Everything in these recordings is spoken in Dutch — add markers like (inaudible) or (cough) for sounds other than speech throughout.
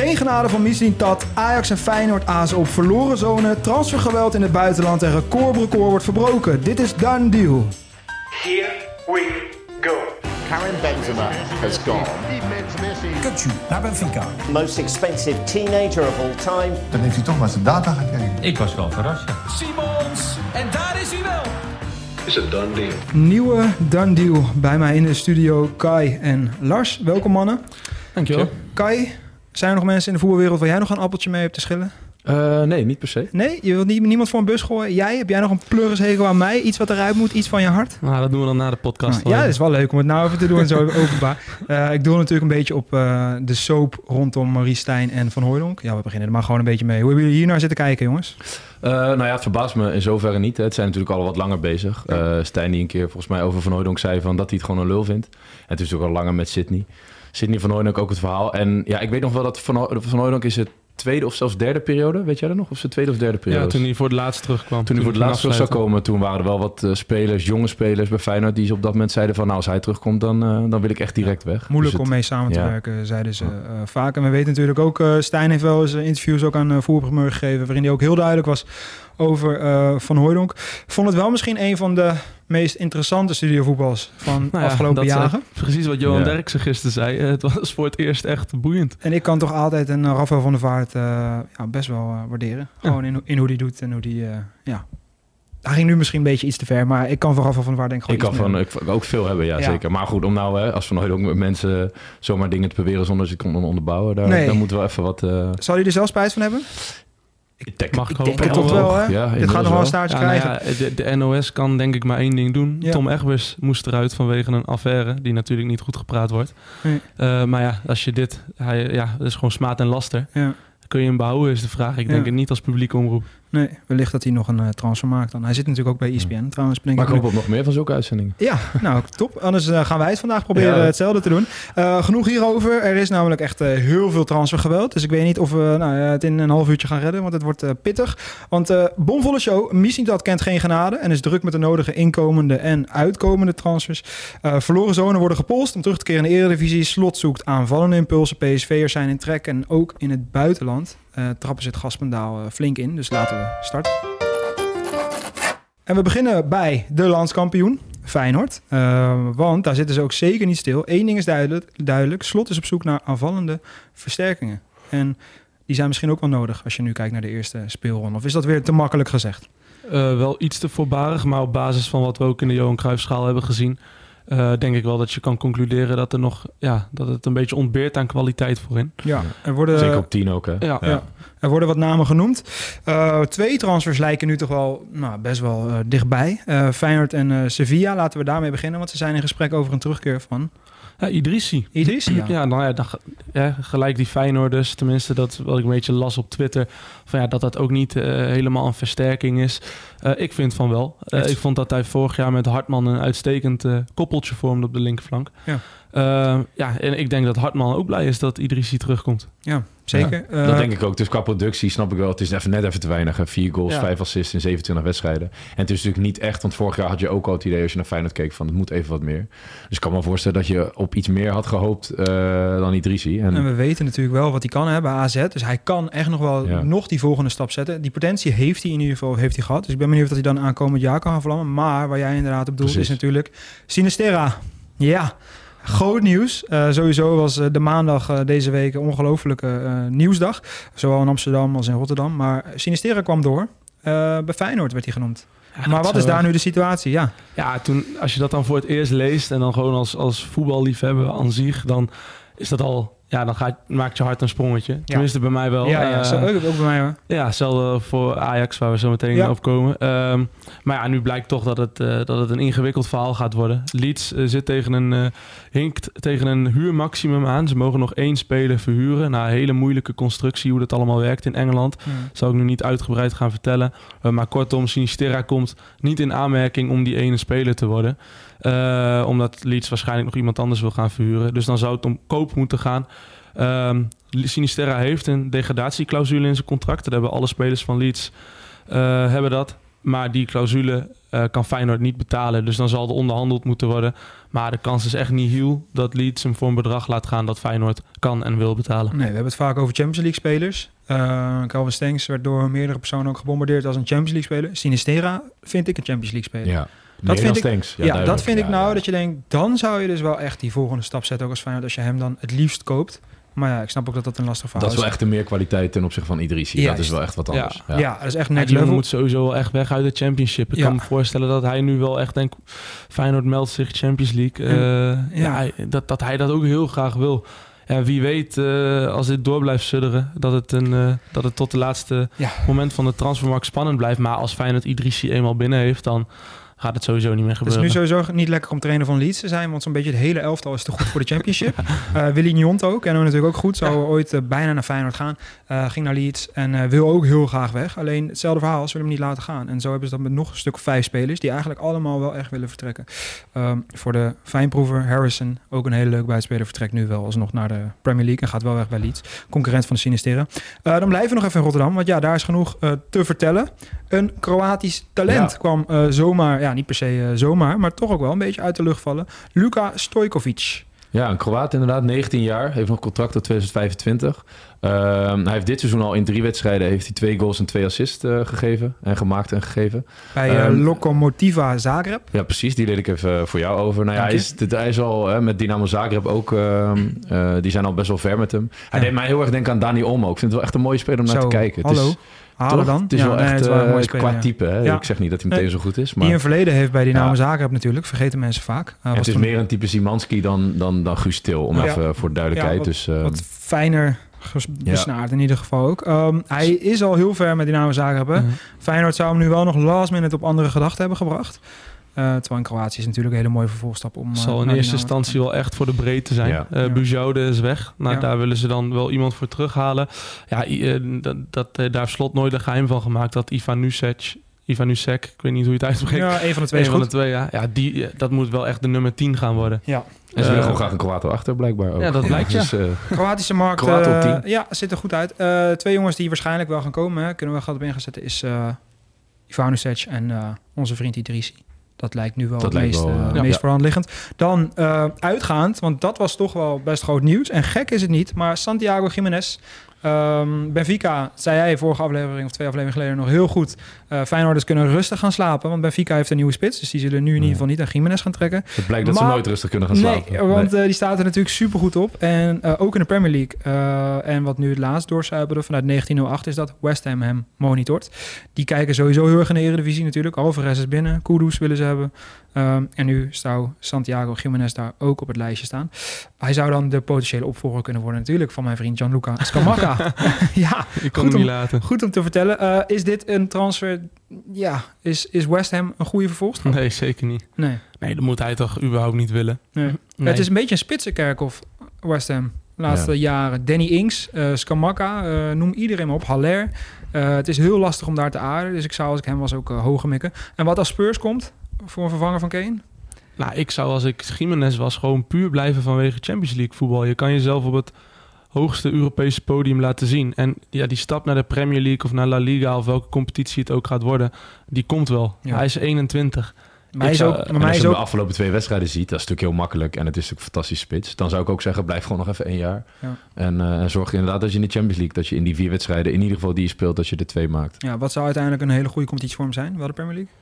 Geen genade van Misselin Tat. Ajax en Feyenoord azen op verloren zone. Transfergeweld in het buitenland en recordrecord wordt verbroken. Dit is Done Deal. Here we go. Karim Benzema has gone. Kutsu naar Benfica. most expensive teenager of all time. Dan heeft hij toch maar zijn data gekregen. Ik was wel verrast, ja. Simons. En daar is hij wel. Is a done deal. Nieuwe Done Deal. Bij mij in de studio Kai en Lars. Welkom mannen. Dankjewel. Kai, zijn er nog mensen in de voetbalwereld waar jij nog een appeltje mee hebt te schillen? Eh, nee, niet per se. Nee? Je wilt niet, niemand voor een bus gooien? Jij? Heb jij nog een pleurishekel aan mij? Iets wat eruit moet? Iets van je hart? Nou, dat doen we dan na de podcast. Nou, ja, het is wel leuk om het nou even te doen, zo (laughs) openbaar. Eh, ik doe natuurlijk een beetje op eh, de soap rondom Marie Stijn en Van Hooijdonk. Ja, we beginnen er maar gewoon een beetje mee. Hoe hebben jullie hier naar zitten kijken, jongens? Eh, nou ja, het verbaast me in zoverre niet. Hè. Het zijn natuurlijk al wat langer bezig. Eh, Stijn die een keer volgens mij over Van Hooydonk zei van dat hij het gewoon een lul vindt. En het is natuurlijk al langer met Sydney. Sydney Van Hooydonk ook het verhaal. En ja, ik weet nog wel dat Van, van Hooydonk is het tweede of zelfs derde periode. Weet jij dat nog? Of zijn tweede of derde periode? Ja, toen hij voor het laatst terugkwam. Toen hij voor het laatst terug zou komen, toen waren er wel wat eh, spelers, jonge spelers bij Feyenoord, die op dat moment zeiden van, nou, als hij terugkomt, dan, eh, dan wil ik echt direct weg. Moeilijk Dus om het- mee samen te ja. werken, zeiden ze eh, vaak. En we weten natuurlijk ook, eh Stijn heeft wel eens interviews ook aan uh, gegeven... waarin hij ook heel duidelijk was over eh, Van Hooijdonk. Vond het wel misschien een van de meest interessante studiovoetbals van de Nou ja, afgelopen dat is jaren. Precies wat Johan Ja. Derksen gisteren zei. Eh, Het was voor het eerst echt boeiend. En ik kan toch altijd een eh, Rafael van der Vaart eh, ja, best wel eh, waarderen. Gewoon in, in hoe die doet en hoe die... eh, ja. Hij ging nu misschien een beetje iets te ver, maar ik kan van Rafael van der Vaart denk ik Ik kan van, ik, ook veel hebben, ja, Ja. zeker. Maar goed, om nou, hè, als van nooit ook met mensen zomaar dingen te beweren zonder ze te konden onderbouwen, daar, Nee. daar moeten we even wat... eh. Zal hij er zelf spijt van hebben? Ik denk, Mag ik denk hopen. het toch wel, hè? Ja, Dit gaat nog wel een staartje Ja, nou krijgen. ja, de, de NOS kan denk ik maar één ding doen. Ja. Tom Egbers moest eruit vanwege een affaire die natuurlijk niet goed gepraat wordt. Nee. Eh, maar ja, als je dit, hij, ja, dat is gewoon smaad en laster. Ja. Kun je hem behouden is de vraag. Ik denk Ja. het niet als publieke omroep. Nee, wellicht dat hij nog een eh, transfer maakt dan. Hij zit natuurlijk ook bij ESPN trouwens. Maar ik hoop op nog meer van zulke uitzendingen. Ja, (laughs) nou top. Anders eh, gaan wij het vandaag proberen Ja. hetzelfde te doen. Eh, genoeg hierover. Er is namelijk echt heel veel transfergeweld. Dus ik weet niet of we nou, het in een half uurtje gaan redden, want het wordt pittig. Want bomvolle show. Missintat kent geen genade en is druk met de nodige inkomende en uitkomende transfers. Verloren zonen worden gepolst om terug te keren in de eredivisie. Slot zoekt aanvallende impulsen. PSV'ers zijn in trek en ook in het buitenland eh, trappen ze het gaspendaal eh, flink in. Dus laten we starten. En we beginnen bij de landskampioen, Feyenoord. Eh, want daar zitten ze ook zeker niet stil. Eén ding is duidelijk, duidelijk. Slot is op zoek naar aanvallende versterkingen. En die zijn misschien ook wel nodig als je nu kijkt naar de eerste speelronde. Of is dat weer te makkelijk gezegd? Wel iets te voorbarig, maar op basis van wat we ook in de Johan Cruijffschaal hebben gezien... eh, denk ik wel dat je kan concluderen dat, er nog, ja, dat het een beetje ontbeert aan kwaliteit voorin. Ja, er worden, Zeker op 10 ook, hè? Ja. ja, er worden wat namen genoemd. Eh, twee transfers lijken nu toch wel nou, best wel eh, dichtbij. Eh, Feyenoord en eh, Sevilla, laten we daarmee beginnen. Want ze zijn in gesprek over een terugkeer van Ja, Idrissi. Idrissi. Ja. Ja, nou ja, dan, ja, gelijk die Feyenoorders, tenminste dat wat ik een beetje las op Twitter, van ja, dat dat ook niet eh, helemaal een versterking is. Eh, ik vind van wel. Eh, ik vond dat hij vorig jaar met Hartman een uitstekend koppeltje vormde op de linkerflank. Ja. Eh, ja, en ik denk dat Hartman ook blij is dat Idrissi terugkomt. Ja, zeker. Dat Eh, denk ik ook. Dus qua productie snap ik wel. Het is even, net even te weinig. Vier goals, Ja. vijf assists in 27 wedstrijden. En het is natuurlijk niet echt... Want vorig jaar had je ook al het idee als je naar Feyenoord keek... van het moet even wat meer. Dus ik kan me voorstellen dat je op iets meer had gehoopt eh, dan Idrissi. En, En we weten natuurlijk wel wat hij kan hebben bij AZ. Dus hij kan echt nog wel Ja. nog die volgende stap zetten. Die potentie heeft hij in ieder geval heeft hij gehad. Dus ik ben benieuwd dat hij dan aankomend jaar kan gaan vlammen. Maar waar jij inderdaad op doelt Precies. is natuurlijk Sinisterra. Ja, groot nieuws. Eh, sowieso was eh, de maandag eh, deze week een ongelofelijke nieuwsdag. Zowel in Amsterdam als in Rotterdam. Maar Sinisterra kwam door. Bij Feyenoord werd hij genoemd. Ja, maar wat is daar nu de situatie? Ja, Ja, toen, als je dat dan voor het eerst leest en dan gewoon als, als voetballiefhebber aan zich, dan is dat al, ja, dan gaat, maakt je hart een sprongetje. Tenminste bij mij wel. ja, ja Eh, ook, ook bij mij hoor. Ja, hetzelfde voor Ajax, waar we zo meteen Ja. op komen. Ehm, maar ja, nu blijkt toch dat het, eh, dat het een ingewikkeld verhaal gaat worden. Leeds eh, zit tegen een, hinkt tegen een huurmaximum aan. Ze mogen nog één speler verhuren. Nou, een hele moeilijke constructie hoe dat allemaal werkt in Engeland. Hmm. Zal ik nu niet uitgebreid gaan vertellen. Maar kortom, Sinisterra komt niet in aanmerking om die ene speler te worden. Eh, omdat Leeds waarschijnlijk nog iemand anders wil gaan verhuren. Dus dan zou het om koop moeten gaan. Ehm Sinisterra heeft een degradatieclausule in zijn contract. Dat hebben alle spelers van Leeds eh, hebben dat. Maar die clausule eh, kan Feyenoord niet betalen. Dus dan zal er onderhandeld moeten worden. Maar de kans is echt niet heel dat Leeds hem voor een bedrag laat gaan dat Feyenoord kan en wil betalen. Nee, we hebben het vaak over Champions League spelers. Uh, Calvin Stengs werd door meerdere personen ook gebombardeerd als een Champions League speler. Sinistera vind ik een Champions League speler. Ja. Dat vind, ik, ja, Ja, dat vind ik nou ja. dat je denkt, dan zou je dus wel echt die volgende stap zetten ook als Feyenoord als je hem dan het liefst koopt. Maar ja, ik snap ook dat dat een lastig verhaal Dat is wel echt een meer kwaliteit ten opzichte van Idrissi. Dat is wel echt wat anders. Ja. Ja. dat is echt next level. moet sowieso wel echt weg uit de championship. Ik Ja. kan me voorstellen dat hij nu wel echt denkt... Feyenoord meldt zich Champions League. Eh, Ja. ja. hij- dat, dat hij dat ook heel graag wil. Ja, wie weet, eh, als dit door blijft sudderen... Dat het, een, eh, dat het tot de laatste Ja. moment van de transfermarkt spannend blijft. Maar als Feyenoord Idrissi eenmaal binnen heeft... dan gaat het sowieso niet meer Het is gebeuren. nu sowieso niet lekker om trainer van Leeds te zijn, want zo'n beetje het hele elftal is te goed voor de championship. (laughs) Eh Willy Njont ook, we natuurlijk ook goed. Zou ooit eh, bijna naar Feyenoord gaan. Eh, ging naar Leeds en wil ook heel graag weg. Alleen hetzelfde verhaal, ze willen hem niet laten gaan. En zo hebben ze dat met nog een stuk of vijf spelers, die eigenlijk allemaal wel echt willen vertrekken. Ehm, voor de fijnproever, Harrison, ook een hele leuke buitenspeler, vertrekt nu wel alsnog naar de Premier League en gaat wel weg bij Leeds. Concurrent van de Sinisteren. Dan blijven we nog even in Rotterdam, want ja, daar is genoeg te vertellen. Een Kroatisch talent Ja. kwam zomaar, ja niet per se eh, zomaar, maar toch ook wel een beetje uit de lucht vallen. Luka Stojkovic. Ja, een Kroaat inderdaad, 19 jaar, heeft nog contract tot 2025. Ehm, hij heeft dit seizoen al in drie wedstrijden heeft hij twee goals en twee assists eh, gegeven en gemaakt en gegeven. Bij eh, Ehm, Lokomotiva Zagreb. Ja, precies. Die leed ik even voor jou over. Nou ja, hij is, hij is al hè, met Dynamo Zagreb ook. ehm, eh, die zijn al best wel ver met hem. Hij Ja. deed mij heel erg denken aan Dani Olmo. Ik vind het wel echt een mooie speler om naar te kijken. Het hallo. is, Halen toch? dan. Het is Ja, wel nee, echt wel eh, mooie speler, qua ja. type. Hè? Ja. Ik zeg niet dat hij meteen zo goed is. Die Maar een verleden heeft bij Dynamo. Zagreb natuurlijk. Vergeten mensen vaak. Eh, het is toen meer een type Simanski dan, dan, dan Guus Til. Om even voor de duidelijkheid. Wat- dus, eh, wat fijner besnaard in ieder geval ook. Ehm, hij is al heel ver met Dynamo Zagreb. hè. Mhm. Feyenoord zou hem nu wel nog last minute op andere gedachten hebben gebracht. Eh, terwijl in Kroatië is natuurlijk een hele mooie vervolgstap om... eh, zal in naar eerste instantie wel echt voor de breedte zijn. Ja. Eh Ja. Bujoude is weg. Nou, Ja. Daar willen ze dan wel iemand voor terughalen. Ja, eh, dat, dat, eh, daar heeft Slot nooit een geheim van gemaakt. Dat Ivan Nusek, Ivan Nusek, ik weet niet hoe je het uitspreekt. Ja, een van de twee Een van de twee, ja. ja die, eh, dat moet wel echt de nummer 10 gaan worden. Ja, en ze Eh, willen gewoon graag een Kroaat achter, blijkbaar ook. Ja, dat blijkt, Dus, eh, Kroatische markt eh, 10. ja, ziet er goed uit. Eh, twee jongens die waarschijnlijk wel gaan komen, hè, kunnen we wel op in gaan zetten, is eh Ivanovic en eh, onze vriend Idrissi. Dat lijkt nu wel Dat het meest, wel, eh, eh, meest ja. Dan eh, uitgaand, want dat was toch wel best groot nieuws. En gek is het niet, maar Santiago Jiménez. Ehm, Benfica, zei jij vorige aflevering of twee afleveringen geleden nog heel goed. eh Feyenoorders kunnen rustig gaan slapen, want Benfica heeft een nieuwe spits. Dus die zullen nu in ieder geval niet aan Jiménez gaan trekken. het blijkt dat ze nooit rustig kunnen gaan slapen. Nee, want eh, die staat er natuurlijk super goed op. En eh, ook in de Premier League. En wat nu het laatst doorcijpelde vanuit 1908 is dat West Ham hem monitort. Die kijken sowieso heel erg in de Eredivisie natuurlijk. Alvarez is binnen, Kudus willen ze hebben. Ehm, en nu zou Santiago Jiménez daar ook op het lijstje staan. Hij zou dan de potentiële opvolger kunnen worden natuurlijk van mijn vriend Gianluca (laughs) Scamacca. Ja, (laughs) Ik kan Goed hem niet om- laten. goed om te vertellen. Eh, is dit een transfer? Ja, is, is West Ham een goede vervolgstap? Nee, zeker niet. Nee. Nee, dat moet hij toch überhaupt niet willen. nee. Nee. Het is een beetje een spitsenkerkhof, West Ham. Laatste jaren. Danny Ings, eh Scamacca, eh, noem iedereen op. Haller. Het is heel lastig om daar te aarden. Dus ik zou als ik hem was ook hoger mikken. En wat als Spurs komt voor een vervanger van Kane? Nou, ik zou als ik Jiménez was gewoon puur blijven vanwege Champions League voetbal. Je kan jezelf op het hoogste Europese podium laten zien. En ja, die stap naar de Premier League of naar La Liga of welke competitie het ook gaat worden, die komt wel. Ja. Hij is 21. Maar hij is zou- ook, maar mij als is je ook de afgelopen twee wedstrijden ziet, dat is natuurlijk heel makkelijk. En het is natuurlijk een fantastisch spits. Dan zou ik ook zeggen, blijf gewoon nog even één jaar. Ja. En, eh, en zorg inderdaad dat je in de Champions League, dat je in die vier wedstrijden, in ieder geval die je speelt, dat je er twee maakt. ja, wat zou uiteindelijk een hele goede competitie voor hem zijn? Wel de Premier League?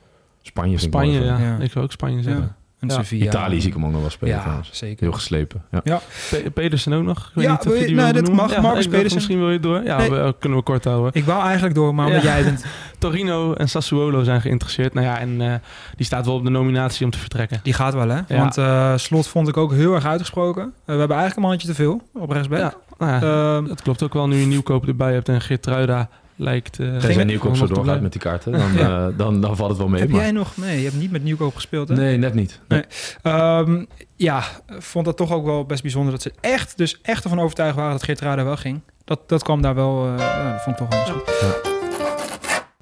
Spanje ik Spanje, mooi ja. Ik zou ook Spanje zeggen. Ja. En Ja. Sevilla. Italië zie ik hem ook nog wel spelen Ja, trouwens. zeker. Heel geslepen. Ja. Pe- Pedersen ook nog? Ik weet Ja, niet wil je benoemen. mag. Ja, Marcus Pedersen. Misschien wil je door. Ja, Nee. we, kunnen we kort houden. Ik wou eigenlijk door, maar omdat Ja. jij bent, (laughs) Torino en Sassuolo zijn geïnteresseerd. Nou ja, en eh, die staat wel op de nominatie om te vertrekken. die gaat wel hè. Ja. Want eh, Slot vond ik ook heel erg uitgesproken. Eh, we hebben eigenlijk een mannetje te veel op rechtsback. Ja, nou ja, Ehm, dat klopt ook wel nu je nieuwkoop erbij hebt en Geertruida lijkt... eh, Tenzij Nieuwkoop zo doorgaat met die kaarten, (laughs) dan, Ja. eh, dan, dan valt het wel mee. heb maar- jij nog? Nee, je hebt niet met Nieuwkoop gespeeld hè? Nee, net niet. Nee. Ehm, ja, vond dat toch ook wel best bijzonder dat ze echt, dus echt ervan overtuigd waren dat Geertruida wel ging. Dat, dat kwam daar wel, eh, ja, dat vond ik toch wel eens goed.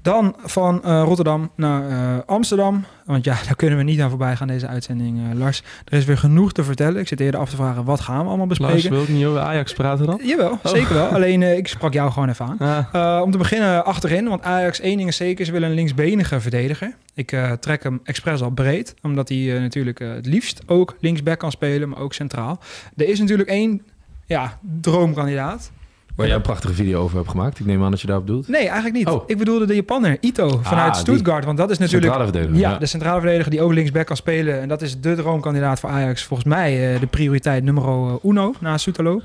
Dan van eh, Rotterdam naar eh, Amsterdam. Want ja, (laughs) daar kunnen we niet aan voorbij gaan deze uitzending. eh, Lars, er is weer genoeg te vertellen. Ik zit eerder af te vragen, wat gaan we allemaal Lars, bespreken? wil ik niet over Ajax praten dan? Jawel, zeker wel. (laughs) Alleen ik sprak jou gewoon even aan. Ah, om te beginnen achterin, want Ajax één ding is zeker, ze willen een linksbenige verdediger. Ik trek hem expres al breed, omdat hij natuurlijk het liefst ook linksback kan spelen, maar ook centraal. Er is natuurlijk één ja, droomkandidaat. Waar jij een prachtige video over hebt gemaakt. Ik neem aan dat je daarop doet. Nee, eigenlijk niet. Oh. Ik bedoelde de Japanner, Ito, vanuit die Stuttgart. Want dat is natuurlijk Centrale verdediger. ja, de centrale verdediger die ook linksback kan spelen. En dat is de droomkandidaat voor Ajax. Volgens mij eh, de prioriteit nummer eh, uno na Soetelo.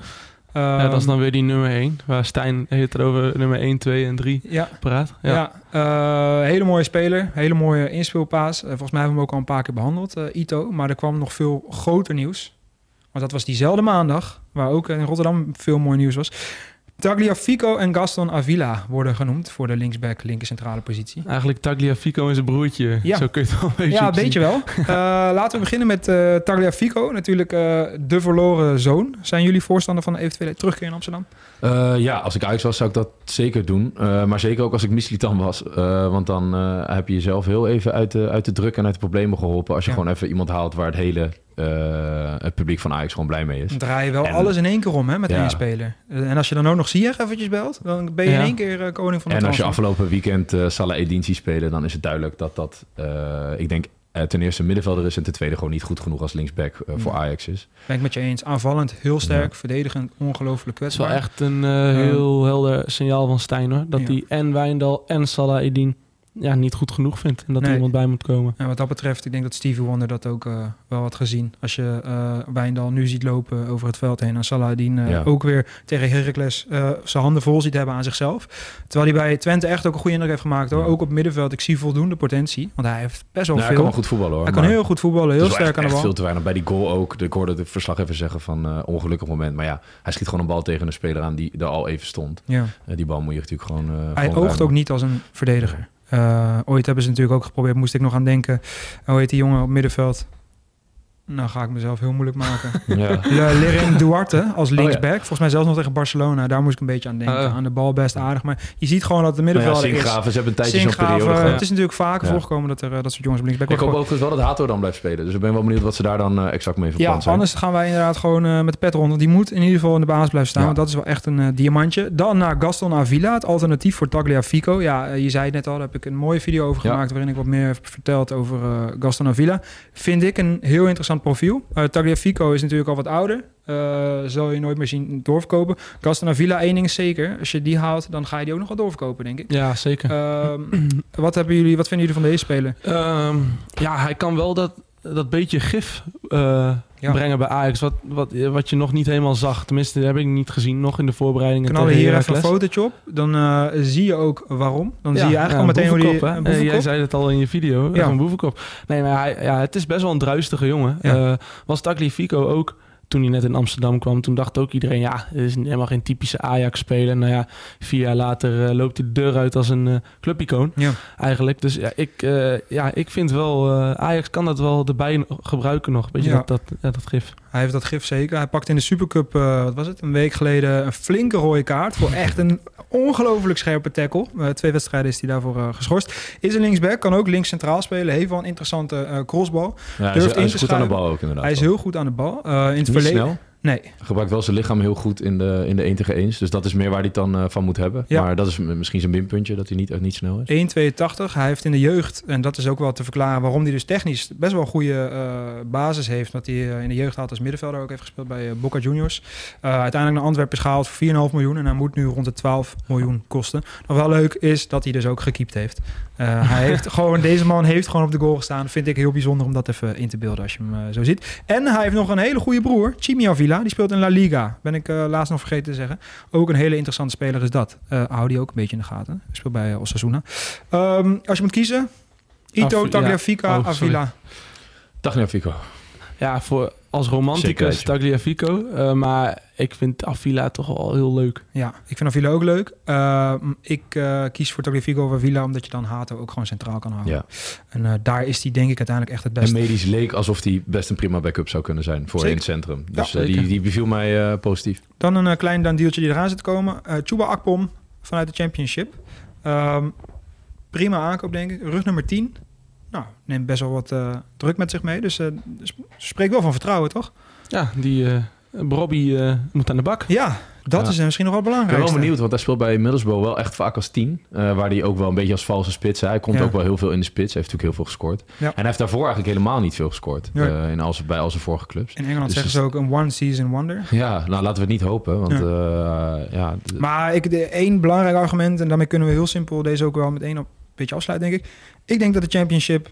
ja, dat is dan weer die nummer 1. Waar Stijn het over nummer 1, 2 en 3 Ja, praat. Ja. Ja, eh, hele mooie speler. Hele mooie inspeelpaas. Volgens mij hebben we hem ook al een paar keer behandeld, eh, Ito. Maar er kwam nog veel groter nieuws. Want dat was diezelfde maandag, waar ook in Rotterdam veel mooi nieuws was. Tagliafico en Gaston Avila worden genoemd voor de linksback, linker centrale positie. Eigenlijk Tagliafico en zijn broertje. Ja. Zo kun je het wel een beetje Ja, een beetje wel. (laughs) Eh, laten we beginnen met eh Tagliafico. Natuurlijk eh, de verloren zoon. Zijn jullie voorstander van een eventuele terugkeer in Amsterdam? Eh, ja, als ik Ajax was, zou ik dat zeker doen. Eh, maar zeker ook als ik Mislitan was. Eh, want dan eh, heb je jezelf heel even uit de, uit de druk en uit de problemen geholpen. Als je Ja. gewoon even iemand haalt waar het hele eh, het publiek van Ajax gewoon blij mee is. Dan draai je wel En- alles in één keer om hè, met Ja. één speler. En als je dan ook nog Ziyech eventjes belt, dan ben je Ja. in één keer eh, koning van de En als je afgelopen weekend eh Salah Eddin ziet spelen, dan is het duidelijk dat dat, eh, ik denk, eh, ten eerste middenvelder is en ten tweede gewoon niet goed genoeg als linksback eh, voor Ja. Ajax is. Ben ik met je eens. Aanvallend heel sterk, verdedigend ongelooflijk Het is wel kwetsbaar. echt een eh, heel helder signaal van Stijn hoor. Dat Ja. hij en Wijndal en Salah Eddin ja, niet goed genoeg vindt. En dat Nee. er iemand bij moet komen. En wat dat betreft, ik denk dat Stevie Wonder dat ook eh, wel had gezien. Als je eh Wijndal nu ziet lopen over het veld heen en Saladin eh Ja. ook weer tegen Heracles eh, zijn handen vol ziet hebben aan zichzelf. Terwijl hij bij Twente echt ook een goede indruk heeft gemaakt hoor. Ja. Ook op middenveld, ik zie voldoende potentie. Want hij heeft best wel Nou, hij veel. kan wel goed voetballen hoor. hij kan heel goed voetballen, heel sterk echt, aan de bal. veel te weinig. Bij die goal ook. Ik hoorde de verslaggever zeggen van eh, ongelukkig moment. Maar ja, hij schiet gewoon een bal tegen een speler aan die er al even stond. Ja. Die bal moet je natuurlijk gewoon... eh, Hij gewoon oogt ruimen. ook niet als een verdediger. Eh, ooit hebben ze natuurlijk ook geprobeerd, moest ik nog aan denken. Hoe heet die jongen op middenveld? Nou ga ik mezelf heel moeilijk maken. (laughs) Ja. Le- Lerin (laughs) Duarte als Oh, ja. linksback. Volgens mij zelfs nog tegen Barcelona. Daar moest ik een beetje aan denken. Oh. Aan de bal best aardig. Maar je ziet gewoon dat de Nou ja, middenvelder is. Sinkgraven, ze hebben een tijdje zo'n periode gehad. Het is natuurlijk vaker Ja. voorgekomen dat er eh, dat soort jongens op linksback Ik hoop overigens wel dat Hato dan blijft spelen. Dus ik ben wel benieuwd wat ze daar dan eh, exact mee van Ja, zijn. anders gaan wij inderdaad gewoon eh, met de pet rond. Want die moet in ieder geval in de baas blijven staan. Ja. Want dat is wel echt een diamantje. Dan naar Gaston Avila, het alternatief voor Tagliafico. Ja, je zei het net al, daar heb ik een mooie video over Ja. gemaakt... waarin ik wat meer heb verteld over Gaston Avila. Vind ik een heel interessant profiel. Eh Tagliafico is natuurlijk al wat ouder. Eh zal je nooit meer zien doorverkopen. Gaston Avila, één ding is zeker. Als je die haalt, dan ga je die ook nog wel doorverkopen, denk ik. Ja, zeker. Ehm, wat, hebben jullie, wat vinden jullie van deze speler? Ehm, ja, hij kan wel dat, dat beetje gif eh, Ja. brengen bij Ajax. Wat, wat, wat je nog niet helemaal zag. Tenminste, dat heb ik niet gezien nog in de voorbereidingen. Knallen tegen hier even een fotootje op. Dan eh, zie je ook waarom. Dan Ja, zie je eigenlijk ja, al meteen hoe die... Eh. Jij zei het al in je video. Ja. Ja. Een boevenkop. Nee, maar hij, ja, het is best wel een druistige jongen. Was Tagliafico ook toen hij net in Amsterdam kwam. Toen dacht ook iedereen, ja, het is helemaal geen typische Ajax-speler. Nou ja, vier jaar later eh, loopt hij de deur uit als een eh, clubicoon Ja. eigenlijk. Dus ja, ik, eh, ja, ik vind wel, Ajax kan dat wel erbij gebruiken nog. Weet je, Ja. dat, dat, ja, dat gif. Hij heeft dat gif zeker. Hij pakte in de Supercup, eh, wat was het, een week geleden... een flinke rode kaart voor echt een ongelooflijk scherpe tackle. Eh, twee wedstrijden is hij daarvoor eh, geschorst. Is een linksback, kan ook links centraal spelen. Heeft wel een interessante crossbal. Ja, hij is, hij is goed aan de bal ook inderdaad. Hij is heel goed aan de bal. In het Niet verleden... snel. Nee, Hij gebruikt wel zijn lichaam heel goed in de, in de 1 tegen 1. Dus dat is meer waar hij het dan eh, van moet hebben. Ja. Maar dat is misschien zijn minpuntje, dat hij niet, niet snel is. 1,82. Hij heeft in de jeugd, en dat is ook wel te verklaren waarom hij dus technisch best wel een goede eh, basis heeft. Dat hij eh, in de jeugd had als middenvelder ook heeft gespeeld bij Boca Juniors. Uiteindelijk naar Antwerpen is gehaald voor 4,5 miljoen en hij moet nu rond de 12 miljoen kosten. Nog wel leuk is dat hij dus ook gekiept heeft. Hij (laughs) heeft gewoon, deze man heeft gewoon op de goal gestaan. Vind ik heel bijzonder om dat even in te beelden als je hem zo ziet. En hij heeft nog een hele goede broer, Chimi Avila. Die speelt in La Liga. Ben ik eh, laatst nog vergeten te zeggen. Ook een hele interessante speler is dat. Eh hou die ook een beetje in de gaten. Hij speelt bij eh, Osasuna. Ehm, als je moet kiezen, Ito, Tagliafico, ja. Oh. Avila. Dag ja, Fico. Ja, voor, als romanticus. Tagliafico. eh, maar ik vind Avila toch wel heel leuk. Ja, ik vind Avila ook leuk. Ehm, ik eh, kies voor Tagliafico of Avila, omdat je dan Hato ook gewoon centraal kan houden. Ja. En eh, daar is hij denk ik uiteindelijk echt het En beste. medisch leek alsof hij best een prima backup zou kunnen zijn voor Zeker. in het centrum. Dus Ja, die, die beviel mij eh, positief. Dan een klein dan deeltje die eraan zit te komen. Eh Chuba Akpom vanuit de Championship. Ehm, Prima aankoop, denk ik. Rug nummer 10. Nou, neemt best wel wat eh, druk met zich mee. Dus uh, spreekt wel van vertrouwen, toch? Ja, die uh, Robbie moet aan de bak. Ja, dat is misschien nog wel belangrijk. Ik ben wel benieuwd, want hij speelt bij Middlesbrough wel echt vaak als tien. Uh, waar hij ook wel een beetje als valse spits. Hij komt ja. ook wel heel veel in de spits. Hij heeft natuurlijk heel veel gescoord. Ja. En hij heeft daarvoor eigenlijk helemaal niet veel gescoord. Ja. Uh, in als, bij al zijn vorige clubs. In Engeland dus zeggen ze ook een one-season wonder. Ja, nou laten we het niet hopen. Want, ja. Uh, ja maar ik, de, één belangrijk argument, en daarmee kunnen we heel simpel deze ook wel met één op, een beetje afsluiten, denk ik. Ik denk dat de championship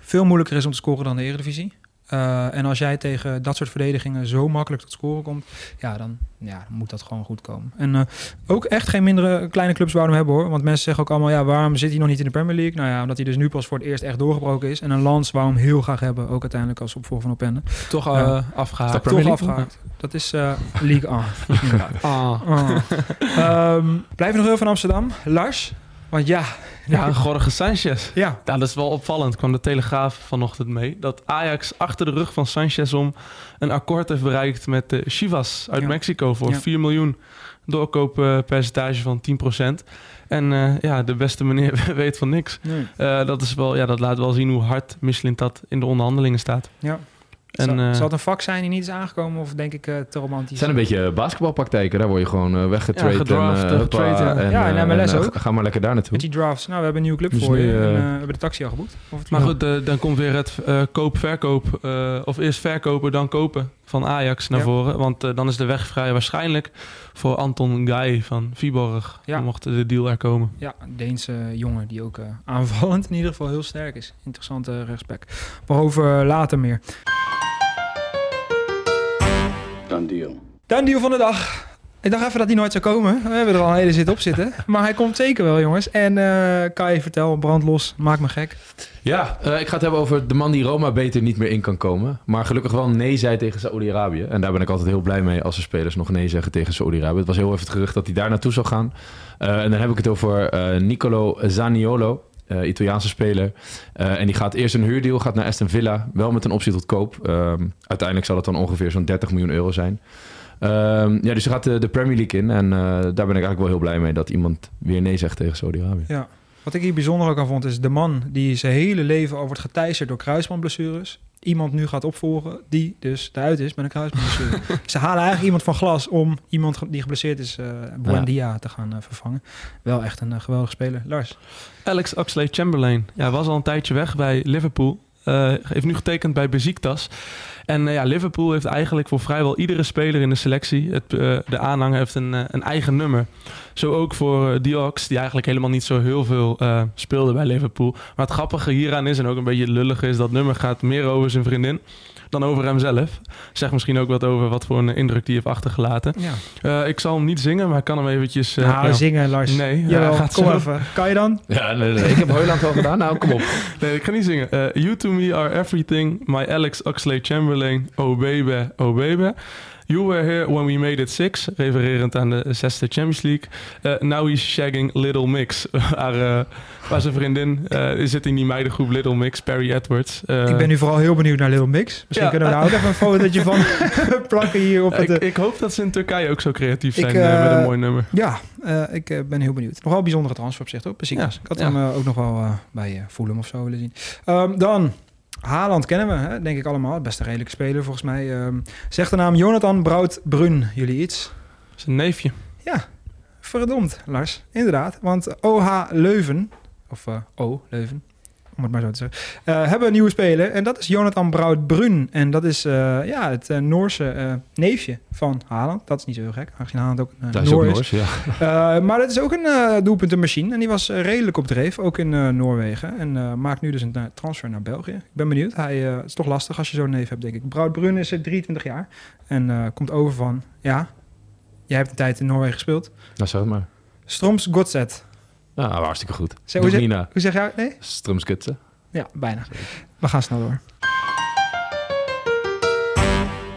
veel moeilijker is om te scoren dan de Eredivisie. Uh, en als jij tegen dat soort verdedigingen zo makkelijk tot scoren komt, ja, dan, ja, dan moet dat gewoon goed komen. En uh, ook echt geen mindere kleine clubs waarom hebben hoor. Want mensen zeggen ook allemaal, ja, waarom zit hij nog niet in de Premier League? Nou ja, omdat hij dus nu pas voor het eerst echt doorgebroken is. En een Lans waarom heel graag hebben, ook uiteindelijk als opvolger van Opende. Toch uh, uh, afgehaakt. Toch afgehaakt. Dat is League (laughs) A. ah. ah. Um, (laughs) blijven nog heel van Amsterdam. Lars, want ja... Ja, Jorge Sanchez. Ja. Dat is wel opvallend. kwam de Telegraaf vanochtend mee. Dat Ajax achter de rug van Sanchez om een akkoord heeft bereikt met de Chivas uit ja. Mexico voor ja. 4 miljoen doorkooppercentage van 10%. En uh, ja, de beste meneer (laughs) weet van niks. Nee. Uh, dat, is wel, ja, dat laat wel zien hoe hard Michelin dat in de onderhandelingen staat. Ja. En, zal, uh, zal het een vak zijn die niet is aangekomen of denk ik uh, te romantisch? Het zijn een beetje basketbalpraktijken. Daar word je gewoon uh, weggetraind. Ja, gedraft, en, getraind. En, ja, en MLS ook. Ga maar lekker daar naartoe. Met die drafts. Nou, we hebben een nieuwe club dus voor nu, je. En, we hebben de taxi al geboekt. Maar goed, dan komt weer het koop-verkoop. of eerst verkopen, dan kopen van Ajax naar ja. voren. Want dan is de weg vrij waarschijnlijk voor Anton Guy van Viborg. Ja. Mocht de deal er komen. Ja, een Deense jongen die ook aanvallend in ieder geval heel sterk is. Interessante rechtsback. Waarover later meer. Done deal. Done deal van de dag. Ik dacht even dat hij nooit zou komen. We hebben er al een hele zit op zitten. (laughs) Maar hij komt zeker wel, jongens. En uh, Kai, vertel, brandlos, maak me gek. Ja, uh, ik ga het hebben over de man die Roma beter niet meer in kan komen. Maar gelukkig wel nee zei tegen Saoedi-Arabië. En daar ben ik altijd heel blij mee als de spelers nog nee zeggen tegen Saoedi-Arabië. Het was heel even het gerucht dat hij daar naartoe zou gaan. Uh, en dan heb ik het over Nicolo Zaniolo. Uh, Italiaanse speler. Uh, en die gaat eerst een huurdeal, gaat naar Aston Villa. Wel met een optie tot koop. Um, uiteindelijk zal het dan ongeveer zo'n 30 miljoen euro zijn. Um, ja, dus ze gaat de, Premier League in. En uh, daar ben ik eigenlijk wel heel blij mee dat iemand weer nee zegt tegen Saudi-Arabië. Ja. Wat ik hier bijzonder ook aan vond, is de man die zijn hele leven al wordt geteisterd door kruisbandblessures. Iemand nu gaat opvolgen die dus eruit is met een kruisbandblessure. (laughs) Ze halen eigenlijk iemand van glas om iemand die geblesseerd is, uh, Buendia, ja. te gaan uh, vervangen. Wel echt een uh, geweldige speler. Lars? Alex Oxlade-Chamberlain. Ja, was al een tijdje weg bij Liverpool. Uh, heeft nu getekend bij Besiktas. En uh, ja, Liverpool heeft eigenlijk voor vrijwel iedere speler in de selectie... Het, uh, de aanhanger heeft een, een eigen nummer. Zo ook voor Diox, die eigenlijk helemaal niet zo heel veel speelde bij Liverpool. Maar het grappige hieraan is, en ook een beetje lullig is... dat nummer gaat meer over zijn vriendin dan over hemzelf. Zeg misschien ook wat over wat voor een indruk die heeft achtergelaten. Ja. Uh, ik zal hem niet zingen, maar ik kan hem eventjes... Uh, nou, ja. zingen Lars. Nee, Jawel, gaat kom zo. even. Kan je dan? Ja, nee, nee. ik heb Hoyland al gedaan. Nou, kom op. (laughs) Nee, ik ga niet zingen. Uh, you to me are everything. My Alex Oxlade-Chamberlain. Oh baby, oh baby. You were here when we made it six, refererend aan de zesde Champions League. Uh, now he's shagging Little Mix. (laughs) waar, uh, waar zijn vriendin uh, zit in die meidengroep Little Mix, Perry Edwards. ik ben nu vooral heel benieuwd naar Little Mix. Misschien ja, kunnen we daar ook even een fotootje van (laughs) plakken hier op het... Ik, ik, hoop dat ze in Turkije ook zo creatief zijn ik, met een mooi nummer. Ja, ik ben heel benieuwd. Nogal bijzondere transfer op zich, toch? Precies. Ja, ik had hem ook nog wel bij Fulham of zo willen zien. Um, dan... Haaland kennen we, hè? denk ik allemaal. Best een redelijke speler volgens mij. Um, zegt de naam Jonathan Brout-Brun jullie iets? Zijn neefje. Ja, verdomd Lars. Inderdaad, want OH Leuven, of uh, O Leuven, om het maar zo te zeggen, uh, hebben een nieuwe speler. En dat is Jonathan Brout-Brun. En dat is uh, ja, het uh, Noorse neefje van Haaland. Dat is niet zo heel gek, aangezien Haaland ook een is. Ook Noors, ja. (laughs) maar dat is ook een doelpuntenmachine. En die was redelijk op dreef, ook in Noorwegen. En maakt nu dus een transfer naar België. Ik ben benieuwd. Hij, het is toch lastig als je zo'n neef hebt, denk ik. Brout-Brun is 23 jaar. En komt over van, ja, jij hebt een tijd in Noorwegen gespeeld. Nou, zeg maar. Stroms Godset. Ja, hartstikke goed. Zeg, hoe, zeg, hoe zeg jij? Nee? Strumskutsen. Ja, bijna. We gaan snel door.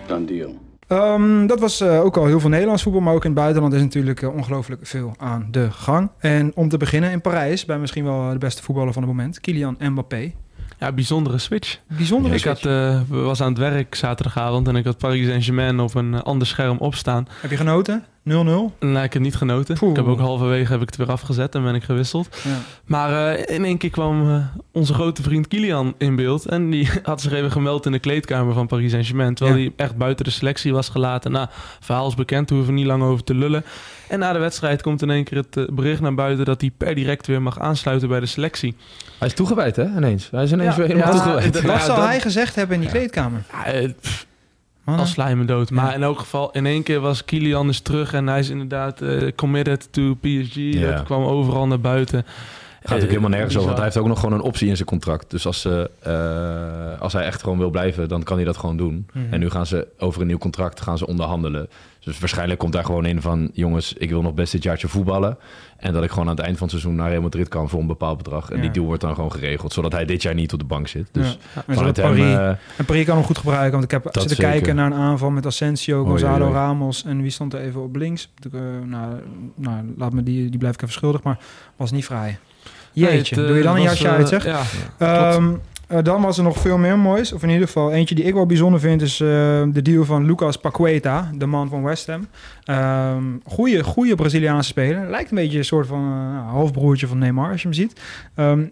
Done deal. Um, dat was uh, ook al heel veel Nederlands voetbal, maar ook in het buitenland is natuurlijk uh, ongelooflijk veel aan de gang. En om te beginnen in Parijs, bij misschien wel de beste voetballer van het moment, Kylian Mbappé. Ja, bijzondere switch. Bijzondere ik switch. Had, uh, was aan het werk zaterdagavond en ik had Paris Saint-Germain op een ander scherm opstaan. Heb je genoten? 0-0. Nou, ik heb niet genoten. Poeh. Ik heb ook halverwege heb ik het weer afgezet en ben ik gewisseld. Ja. Maar eh, in één keer kwam eh, onze grote vriend Kilian in beeld. En die (laughs) had zich even gemeld in de kleedkamer van Paris Saint-Germain. Terwijl Ja. hij echt buiten de selectie was gelaten. Nou, verhaal is bekend, daar hoeven we niet lang over te lullen. En na de wedstrijd komt in één keer het eh, bericht naar buiten... dat hij per direct weer mag aansluiten bij de selectie. Hij is toegewijd, hè? Ineens. Hij is ineens Ja, weer helemaal ja, toegewijd. Wat zou hij gezegd hebben in die kleedkamer? Ja, eh, als sla je me dood. Maar Ja. in elk geval, in één keer was Kilian dus terug... en hij is inderdaad eh, committed to PSG. Ja. Dat kwam overal naar buiten. Gaat natuurlijk helemaal nergens over, want hij heeft ook nog gewoon een optie in zijn contract. Dus als, ze, eh, als hij echt gewoon wil blijven, dan kan hij dat gewoon doen. Mhm. En nu gaan ze over een nieuw contract gaan ze onderhandelen. Dus waarschijnlijk komt daar gewoon in van... jongens, ik wil nog best dit jaartje voetballen. En dat ik gewoon aan het eind van het seizoen naar Real Madrid kan voor een bepaald bedrag. En Ja. die deal wordt dan gewoon geregeld, zodat hij dit jaar niet op de bank zit. Dus Ja. Hem... Paris. eh, En Paris kan hem goed gebruiken, want ik heb zitten zeker. kijken naar een aanval met Asensio, Oei, Gonzalo. Ramos en wie stond er even op links. Eh, nou, nou, laat me die, die blijf ik even schuldig, maar was niet vrij. Jeetje, Nee, het, doe je eh, dan een jasje eh, uit, zeg? Ja, Ehm, eh, dan was er nog veel meer moois. Of in ieder geval eentje die ik wel bijzonder vind... is eh, de deal van Lucas Paqueta, de man van West Ham. Ehm goeie, goeie Braziliaanse speler. Lijkt een beetje een soort van eh, halfbroertje van Neymar, als je hem ziet. Ehm,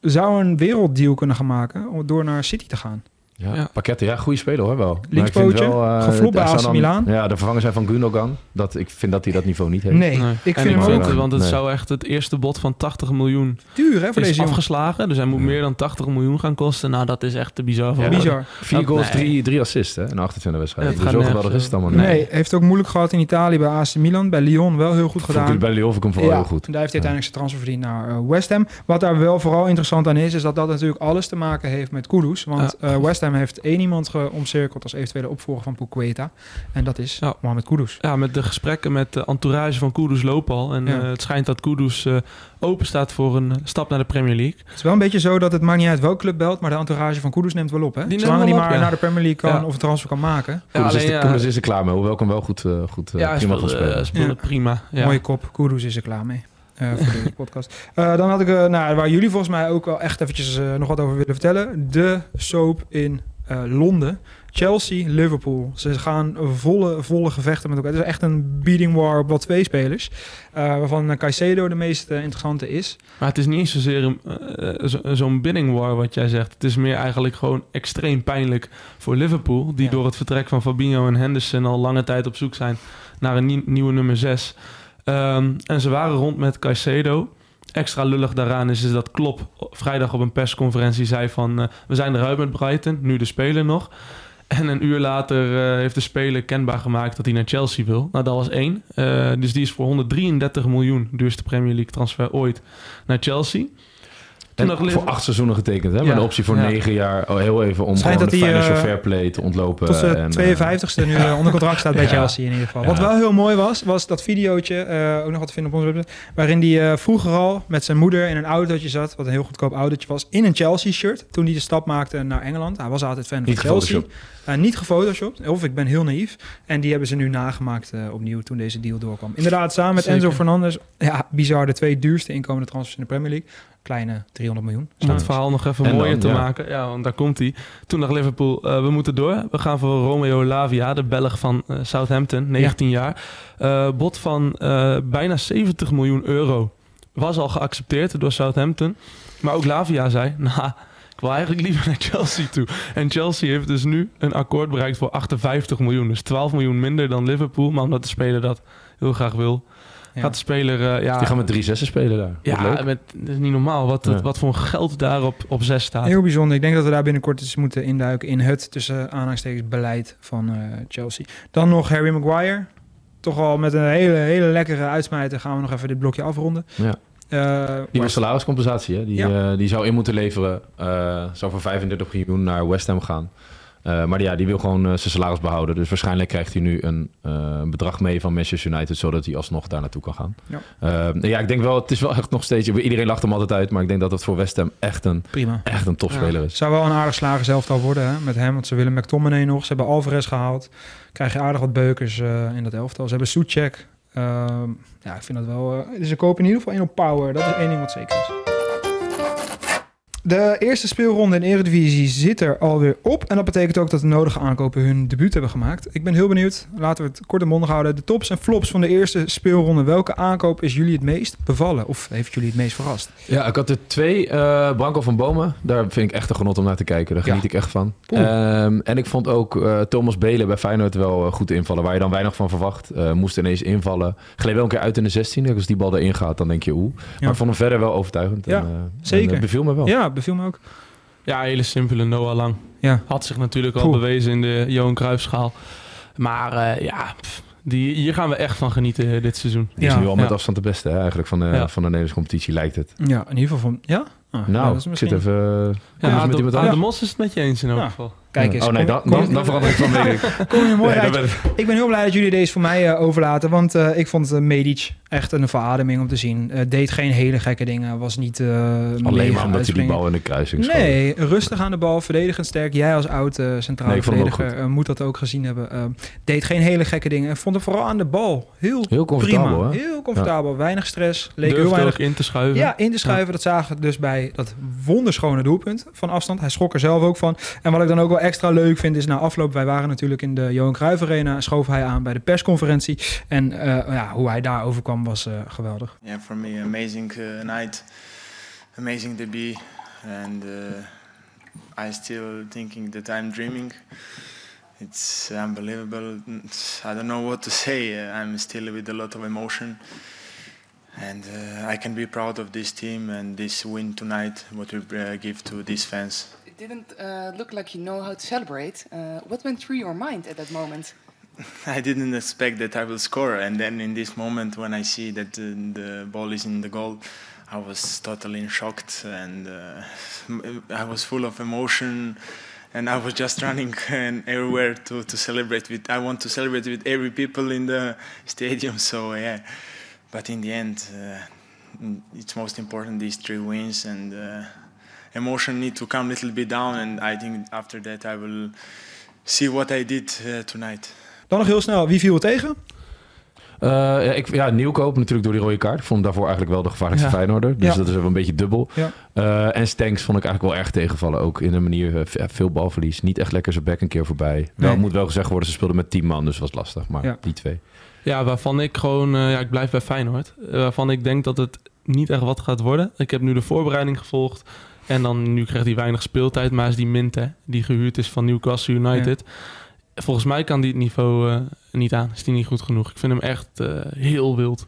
zou een werelddeal kunnen gaan maken om door naar City te gaan. Ja, Ja. Pakketten, ja, goede speler hoor wel. Linkspootje, wel, eh, geflopt bij AC Milan. Ja, de vervanger zijn van Gundogan. Dat, ik vind dat hij dat niveau niet heeft. Nee, Nee. ik En vind hem ook want het Nee. zou echt het eerste bod van 80 miljoen duur hè, voor is deze jongen. afgeslagen. Dus hij moet Ja. meer dan 80 miljoen gaan kosten. Nou, dat is echt te bizar. voor Ja. woorden. Bizar. Vier Dat- goals, nee. drie, drie assists hè, in 28 wedstrijden. Het Dus gaat zo geweldig is het allemaal Nee. heeft ook moeilijk gehad in Italië bij AC Milan. Bij Lyon wel heel goed ik gedaan. bij Lyon vond ik hem vooral heel goed. en daar heeft hij uiteindelijk zijn transfer verdiend naar eh, West Ham. Wat daar wel vooral interessant aan is, is dat dat natuurlijk alles te maken heeft met Kudus. Want Ja. eh, West Ham heeft één iemand geomcirkeld als eventuele opvolger van Puqueta. En dat is Ja. Mohamed Kudus. Ja, met de gesprekken met de entourage van Kudus lopen al. En Ja. eh, het schijnt dat Kudus eh, open staat voor een eh, stap naar de Premier League. Het is wel een beetje zo dat het maakt niet uit welke club belt, maar de entourage van Kudus neemt wel op. Hè? Die neemt Zolang wel hij op, maar ja. naar de Premier League kan Ja. of een transfer kan maken. Ja, Koeders is, er- ja, Koeders is er klaar mee. Hoewel ik hem wel goed, eh, goed eh, ja, prima speelde, spelen. prima. Ja. Mooie kop, Kudus is er klaar mee. Eh, voor deze (laughs) podcast. Eh, dan had ik, eh, nou, waar jullie volgens mij ook wel echt eventjes nog wat over willen vertellen. De soap in Londen. Chelsea, Liverpool. Ze gaan volle, volle gevechten met elkaar. Het is echt een beating war op wat twee spelers. Waarvan Caicedo de meest interessante is. Maar het is niet eens zozeer eh, zo- zo'n bidding war wat jij zegt. Het is meer eigenlijk gewoon extreem pijnlijk voor Liverpool. Die Ja. door het vertrek van Fabinho en Henderson al lange tijd op zoek zijn naar een nie- nieuwe nummer 6. En ze waren rond met Caicedo. Extra lullig daaraan is, is dat Klopp vrijdag op een persconferentie zei van... eh, we zijn eruit met Brighton, nu de speler nog. En een uur later eh, heeft de speler kenbaar gemaakt dat hij naar Chelsea wil. Nou, dat was één. Eh, dus die is voor 133 miljoen, duurste Premier League transfer ooit, naar Chelsea. En voor acht seizoenen getekend, hè? Ja, Met de optie voor ja. negen jaar. Oh, heel even om Schijnt gewoon dat de financial eh, fair play te ontlopen. Tot zijn en, 52e nu eh, onder contract staat bij. (laughs) Chelsea in ieder geval. Wat wel heel mooi was, was dat videootje, eh, ook nog wat te vinden op onze website, waarin hij eh, vroeger al met zijn moeder in een autootje zat, wat een heel goedkoop autootje was, in een Chelsea-shirt, toen hij de stap maakte naar Engeland. Hij was altijd fan Niet van Chelsea. Eh, niet gefotoshopt, of ik ben heel naïef. En die hebben ze nu nagemaakt eh, opnieuw toen deze deal doorkwam. Inderdaad, samen met Zeker. Enzo Fernandez, ja, bizar, de twee duurste inkomende transfers in de Premier League. Kleine 300 miljoen. Om het verhaal nog even En mooier dan, te ja. maken. Ja, want daar komt hij. Toen dacht Liverpool, eh, we moeten door. We gaan voor Romeo Lavia, de Belg van eh, Southampton, 19 jaar. Eh bod van eh, bijna 70 miljoen euro. Was al geaccepteerd door Southampton. Maar ook Lavia zei, (laughs) nou, ik wil eigenlijk liever naar Chelsea toe. En Chelsea heeft dus nu een akkoord bereikt voor 58 miljoen. Dus 12 miljoen minder dan Liverpool. Maar omdat de speler dat heel graag wil. Gaat de speler... eh, ja, Die gaan met drie zessen spelen daar. Ja, leuk. met, dat is niet normaal wat, Ja. wat voor geld daar op, op zes staat. Heel bijzonder. Ik denk dat we daar binnenkort eens moeten induiken in het tussen aanhalingstekens beleid van eh, Chelsea. Dan nog Harry Maguire. Toch al met een hele, hele lekkere uitsmijter gaan we nog even dit blokje afronden. Ja. Eh, Die was salariscompensatie, hè? Die, Ja. die zou in moeten leveren. eh, zou voor 35 miljoen naar West Ham gaan. Eh, maar ja, die wil gewoon eh, zijn salaris behouden. Dus waarschijnlijk krijgt hij nu een eh, bedrag mee van Manchester United... zodat hij alsnog daar naartoe kan gaan. Ja. Eh, ja, ik denk wel, het is wel echt nog steeds... Iedereen lacht hem altijd uit, maar ik denk dat het voor West Ham echt een, prima. echt een topspeler is. Zou wel een aardig slager zelftal worden hè, met hem. Want ze willen McTominay nog. Ze hebben Alvarez gehaald. Krijg je aardig wat beukers eh, in dat elftal. Ze hebben Soetjek. Ehm, ja, ik vind dat wel... eh, dus ze kopen in ieder geval in op power. Dat is één ding wat zeker is. De eerste speelronde in Eredivisie zit er alweer op. En dat betekent ook dat de nodige aankopen hun debuut hebben gemaakt. Ik ben heel benieuwd. Laten we het kort en mondig houden. De tops en flops van de eerste speelronde. Welke aankoop is jullie het meest bevallen? Of heeft jullie het meest verrast? Ja, ik had er twee. eh Branko van Bomen. Daar vind ik echt een genot om naar te kijken. Daar Ja. geniet ik echt van. Ehm, en ik vond ook eh, Thomas Belen bij Feyenoord wel eh, goed invallen. Waar je dan weinig van verwacht. Moest ineens invallen. Gleed wel een keer uit in de 16. Als die bal erin gaat, dan denk je oeh. Maar ik vond hem verder wel overtuigend. Ja, en, zeker. En, beviel me wel. Ja, beviel me ook. Ja, hele simpele Noah Lang. Ja. Had zich natuurlijk al Poeh. bewezen in de Johan Cruijffschaal. Maar eh, ja, pff, die, hier gaan we echt van genieten eh, dit seizoen. Die is Ja, nu al met ja. afstand de beste hè, eigenlijk van de, Ja. van de Nederlandse competitie, lijkt het. Ja, in ieder geval van... Ja? Ah, Nou, dat is ik zit even... Ja, Ja, met iemand Ado anders. Mos is het met je eens in elk Ja. geval. Kijk eens. Oh nee, dan, dan, dan verander ik van mening. Kom je mooi Nee, uit. ben ik- Ik ben heel blij dat jullie deze voor mij eh, overlaten. Want eh, ik vond uh, Medic echt een verademing om te zien. Deed geen hele gekke dingen. Was niet Alleen maar omdat hij die bal in de kruising schoot. Nee, rustig aan de bal, verdedigend sterk. Jij als oud Nee, ook verdediger moet dat ook gezien hebben. Deed geen hele gekke dingen. En vond hem vooral aan de bal heel, Heel comfortabel, prima. hè? Heel comfortabel. Weinig stress. Leek heel weinig in te schuiven. ja, in te schuiven. Dat zagen we dus bij dat wonderschone doelpunt van afstand. Hij schrok er zelf ook van. En wat ik dan ook wel extra leuk vind is na afloop... wij waren natuurlijk in de Johan Cruijff Arena... schoof hij aan bij de persconferentie. En eh, ja, hoe hij daar overkwam was eh, geweldig. Yeah, for me, amazing uh, night, amazing debut, and uh, I still thinking that I'm dreaming. It's unbelievable. I don't know what to say. I'm still with a lot of emotion, and uh, I can be proud of this team and this win tonight. What we give to these fans. Didn't uh, look like you know how to celebrate. Uh, what went through your mind at that moment? (laughs) I didn't expect that I will score, and then in this moment when I see that uh, the ball is in the goal, I was totally shocked, and uh, (laughs) I was full of emotion, and I was just running (laughs) and everywhere to, to celebrate with. I want to celebrate with every people in the stadium, so yeah. But in the end, uh, it's most important these three wins, and uh, emotion need to come a little bit down, and I think after that I will see what I did uh, tonight. Dan nog heel snel, wie viel er tegen? Eh, ja, ik, ja, Nieuwkoop natuurlijk door die rode kaart. Ik vond hem daarvoor eigenlijk wel de gevaarlijkste Ja. Feyenoorder. Dus Ja. dat is wel een beetje dubbel. Ja. Eh, en Stenks vond ik eigenlijk wel erg tegenvallen. Ook in een manier, eh, ve- veel balverlies. Niet echt lekker zijn bek een keer voorbij. Wel Nee. moet wel gezegd worden, ze speelden met 10 man. Dus was lastig. Maar Ja. die twee. Ja, waarvan ik gewoon... ja, ik blijf bij Feyenoord. Waarvan ik denk dat het niet echt wat gaat worden. Ik heb nu de voorbereiding gevolgd. En dan, nu krijgt hij weinig speeltijd. Maar is die Minte, die gehuurd is van Newcastle United... Volgens mij kan die het niveau eh, niet aan. Is die niet goed genoeg. Ik vind hem echt eh, heel wild.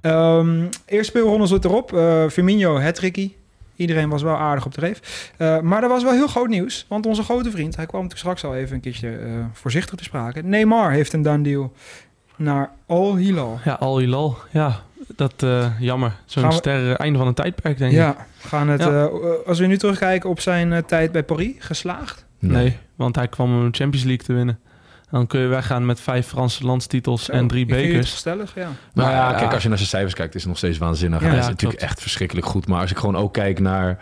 Ehm eerste speelronde zit erop. Eh Firmino, hattrickie. Iedereen was wel aardig op de reef. Maar er was wel heel groot nieuws. Want onze grote vriend, hij kwam natuurlijk straks al even een keertje voorzichtig te sprake. Neymar heeft een done deal naar Al Hilal. Ja, Al Hilal. Ja, dat eh, jammer. Zo'n ster, eh, einde van een tijdperk, denk ik. Ja, gaan het, Ja. eh, als we nu terugkijken op zijn eh, tijd bij Paris, geslaagd? Nee. want hij kwam om een Champions League te winnen. Dan kun je weggaan met vijf Franse landstitels Zo, en drie ik bekers. Stellig, ja. Nou ja, ja. kijk, als je naar zijn cijfers kijkt, is het nog steeds waanzinnig. Ja, hij is ja, natuurlijk klopt. echt verschrikkelijk goed. Maar als ik gewoon ook kijk naar...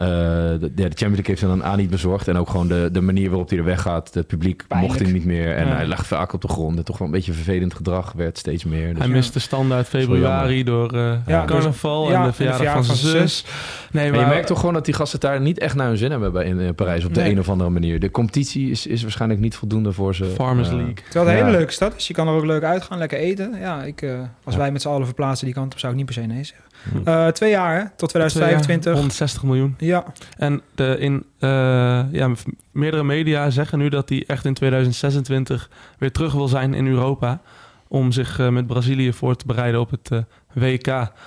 eh, de, de Champions League heeft hij dan aan niet bezorgd. En ook gewoon de, de manier waarop hij er weggaat. Het publiek Pijnlijk. mocht hem niet meer. En Ja. hij lag vaak op de grond. En toch wel een beetje vervelend gedrag werd steeds meer. Dus Hij Ja. miste standaard februari door eh Ja, carnaval ja, en de verjaardag van zijn zus. Nee, Maar je merkt toch gewoon dat die gasten daar niet echt naar hun zin hebben bij, in, eh, Parijs op de Nee. een of andere manier. De competitie is, is waarschijnlijk niet voldoende voor ze. Farmers League. Terwijl het een hele leuke stad is. Je kan er ook leuk uitgaan, lekker eten. Ja, ik, eh, als wij met z'n allen verplaatsen die kant op, zou ik niet per se nee zeggen. Hm. Eh, twee jaar, hè? Tot 2025. 160 miljoen. Ja, En de, in eh, ja, meerdere media zeggen nu dat hij echt in 2026 weer terug wil zijn in Europa. Om zich eh, met Brazilië voor te bereiden op het eh, WK.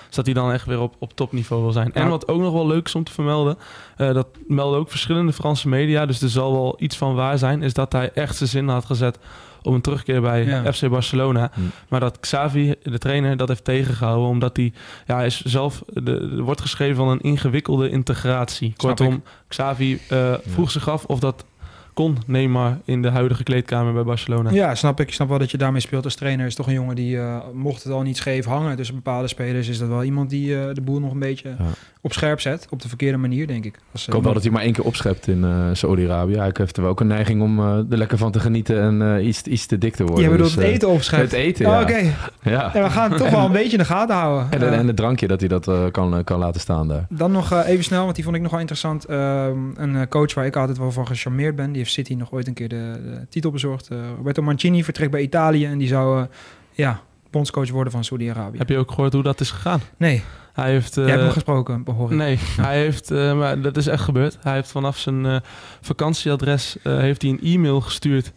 Dus dat hij dan echt weer op, op topniveau wil zijn. En wat ook nog wel leuk is om te vermelden. dat melden ook verschillende Franse media. Dus er zal wel iets van waar zijn. Is dat hij echt zijn zin had gezet om een terugkeer bij Ja. FC Barcelona. Hm. Maar dat Xavi, de trainer, dat heeft tegengehouden. Omdat hij, ja, is zelf, de, er wordt geschreven van een ingewikkelde integratie. Snap Kortom, Xavi eh, vroeg zich af of dat kon Neymar in de huidige kleedkamer bij Barcelona. Ja, snap ik. Ik snap wel dat je daarmee speelt als trainer. Is toch een jongen die, eh, mocht het al niet scheef hangen tussen bepaalde spelers, is dat wel iemand die eh, de boel nog een beetje Ja. op scherp zet. Op de verkeerde manier, denk ik. Als, Ik eh, hoop wel dat hij maar één keer opschept in eh Saudi-Arabië. Hij heeft er wel ook een neiging om eh, er lekker van te genieten en eh, iets, iets te dik te worden. Je bedoelt Dus, het eh, eten opschept? Het eten, Oh. Oké. Ja. Ja, we gaan het toch wel een beetje in de gaten houden. En, en, Eh, en het drankje dat hij dat eh, kan, eh, kan laten staan daar. Dan nog eh, even snel, want die vond ik nog wel interessant. Ehm, een eh, coach waar ik altijd wel van gecharmeerd ben. Die heeft City nog ooit een keer de, de titel bezorgd. Eh, Roberto Mancini vertrekt bij Italië. En die zou eh, ja, bondscoach worden van Saudi-Arabië. Heb je ook gehoord hoe dat is gegaan? Nee. Hij heeft... Jij hebt eh, hem gesproken, hoor ik. Nee, hij heeft, maar dat is echt gebeurd. Hij heeft vanaf zijn vakantieadres heeft hij een e-mail gestuurd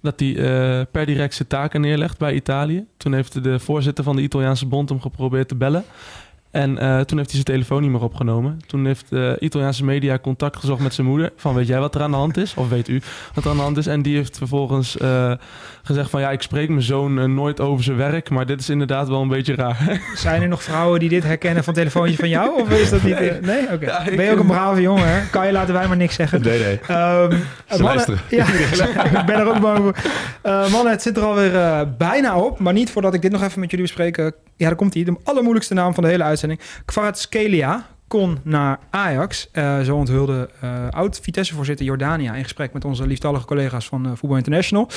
dat hij per direct zijn taken neerlegt bij Italië. Toen heeft de voorzitter van de Italiaanse bond hem geprobeerd te bellen. En eh, toen heeft hij zijn telefoon niet meer opgenomen. Toen heeft de Italiaanse media contact gezocht met zijn moeder. Van weet jij wat er aan de hand is? Of weet u wat er aan de hand is? En die heeft vervolgens eh, gezegd van ja, ik spreek mijn zoon eh, nooit over zijn werk. Maar dit is inderdaad wel een beetje raar. (laughs) Zijn er nog vrouwen die dit herkennen van het telefoontje van jou? Of is dat niet... nee? Oké. Ja, ben je ook een brave jongen, hè? Kan je laten wij maar niks zeggen. Nee, nee. Ehm, mannen, luisteren. ja, (laughs) ik ben er ook bang voor. Eh, mannen, het zit er alweer bijna op. Maar niet voordat ik dit nog even met jullie bespreek. Ja, daar komt hij. De allermoeilijkste naam van de hele uitzending. Kvaratskhelia kon naar Ajax. Eh, zo onthulde eh, oud-Vitesse-voorzitter Jordania... in gesprek met onze lieftallige collega's van eh Voetbal International.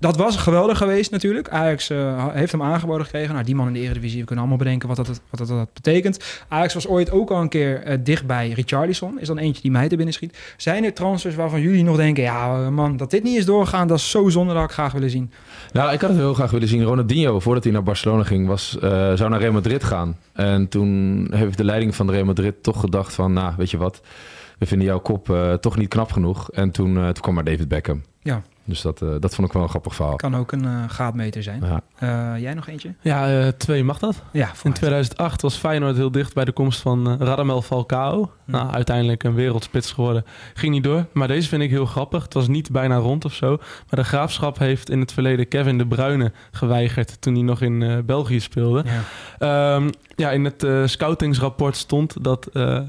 Dat was geweldig geweest natuurlijk. Ajax heeft hem aangeboden gekregen. Nou, die man in de Eredivisie, we kunnen allemaal bedenken wat dat, wat dat, betekent. Ajax was ooit ook al een keer eh, dicht bij Richarlison. Is dan eentje die mij te binnen schiet. Zijn er transfers waarvan jullie nog denken... ja man, dat dit niet is doorgegaan, dat is zo zonde dat ik graag willen zien. Nou, ik had het heel graag willen zien. Ronaldinho, voordat hij naar Barcelona ging, was, eh, zou naar Real Madrid gaan. En toen heeft de leiding van Real Madrid toch gedacht van... nou, weet je wat, we vinden jouw kop eh, toch niet knap genoeg. En toen, eh, toen kwam maar David Beckham. Ja. Dus dat, eh, dat vond ik wel een grappig verhaal. Kan ook een eh, gaatmeter zijn. Ja. Eh, jij nog eentje? Ja, eh, twee mag dat. Ja, In vooruit. 2008 was Feyenoord heel dicht bij de komst van Radamel Falcao. Nou, uiteindelijk een wereldspits geworden. Ging niet door. Maar deze vind ik heel grappig. Het was niet bijna rond of zo. Maar de Graafschap heeft in het verleden Kevin de Bruyne geweigerd... toen hij nog in eh, België speelde. Ja. Ehm, ja, in het eh, scoutingsrapport stond dat... eh,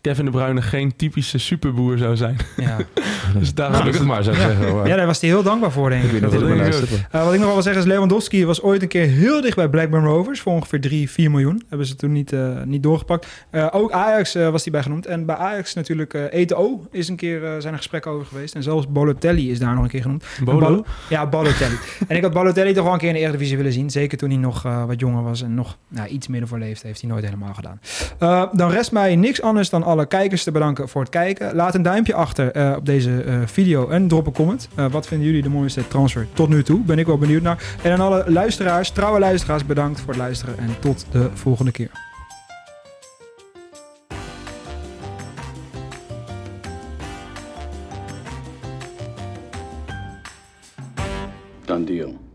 Kevin de Bruyne geen typische superboer zou zijn. Ja. (laughs) dus daarom Gelukkig maar, zou ik zeggen. Maar ja, daar was hij heel dankbaar voor, denk ik. Dat hij denk ik Eh, wat ik nog wel wil zeggen is, Lewandowski was ooit een keer heel dicht bij Blackburn Rovers voor ongeveer 3, 4 miljoen. Hebben ze toen niet, eh, niet doorgepakt. Eh, ook Ajax eh, was die bij genoemd. En bij Ajax natuurlijk eh ETO is een keer, eh, zijn er gesprekken over geweest. En zelfs Bolotelli is daar nog een keer genoemd. Bolo? Bal- ja, Balotelli. (laughs) en ik had Balotelli toch wel een keer in de Eredivisie willen zien. Zeker toen hij nog eh, wat jonger was en nog nou, iets midden voor leefde. Heeft hij nooit helemaal gedaan. Eh, dan rest mij niks anders dan alle kijkers te bedanken voor het kijken. Laat een duimpje achter eh, op deze eh, video en drop een comment. Eh, wat vinden jullie de mooiste transfer tot nu toe? Ben ik wel benieuwd naar. En aan alle luisteraars, trouwe luisteraars, bedankt voor het luisteren. En tot de volgende keer. Done deal.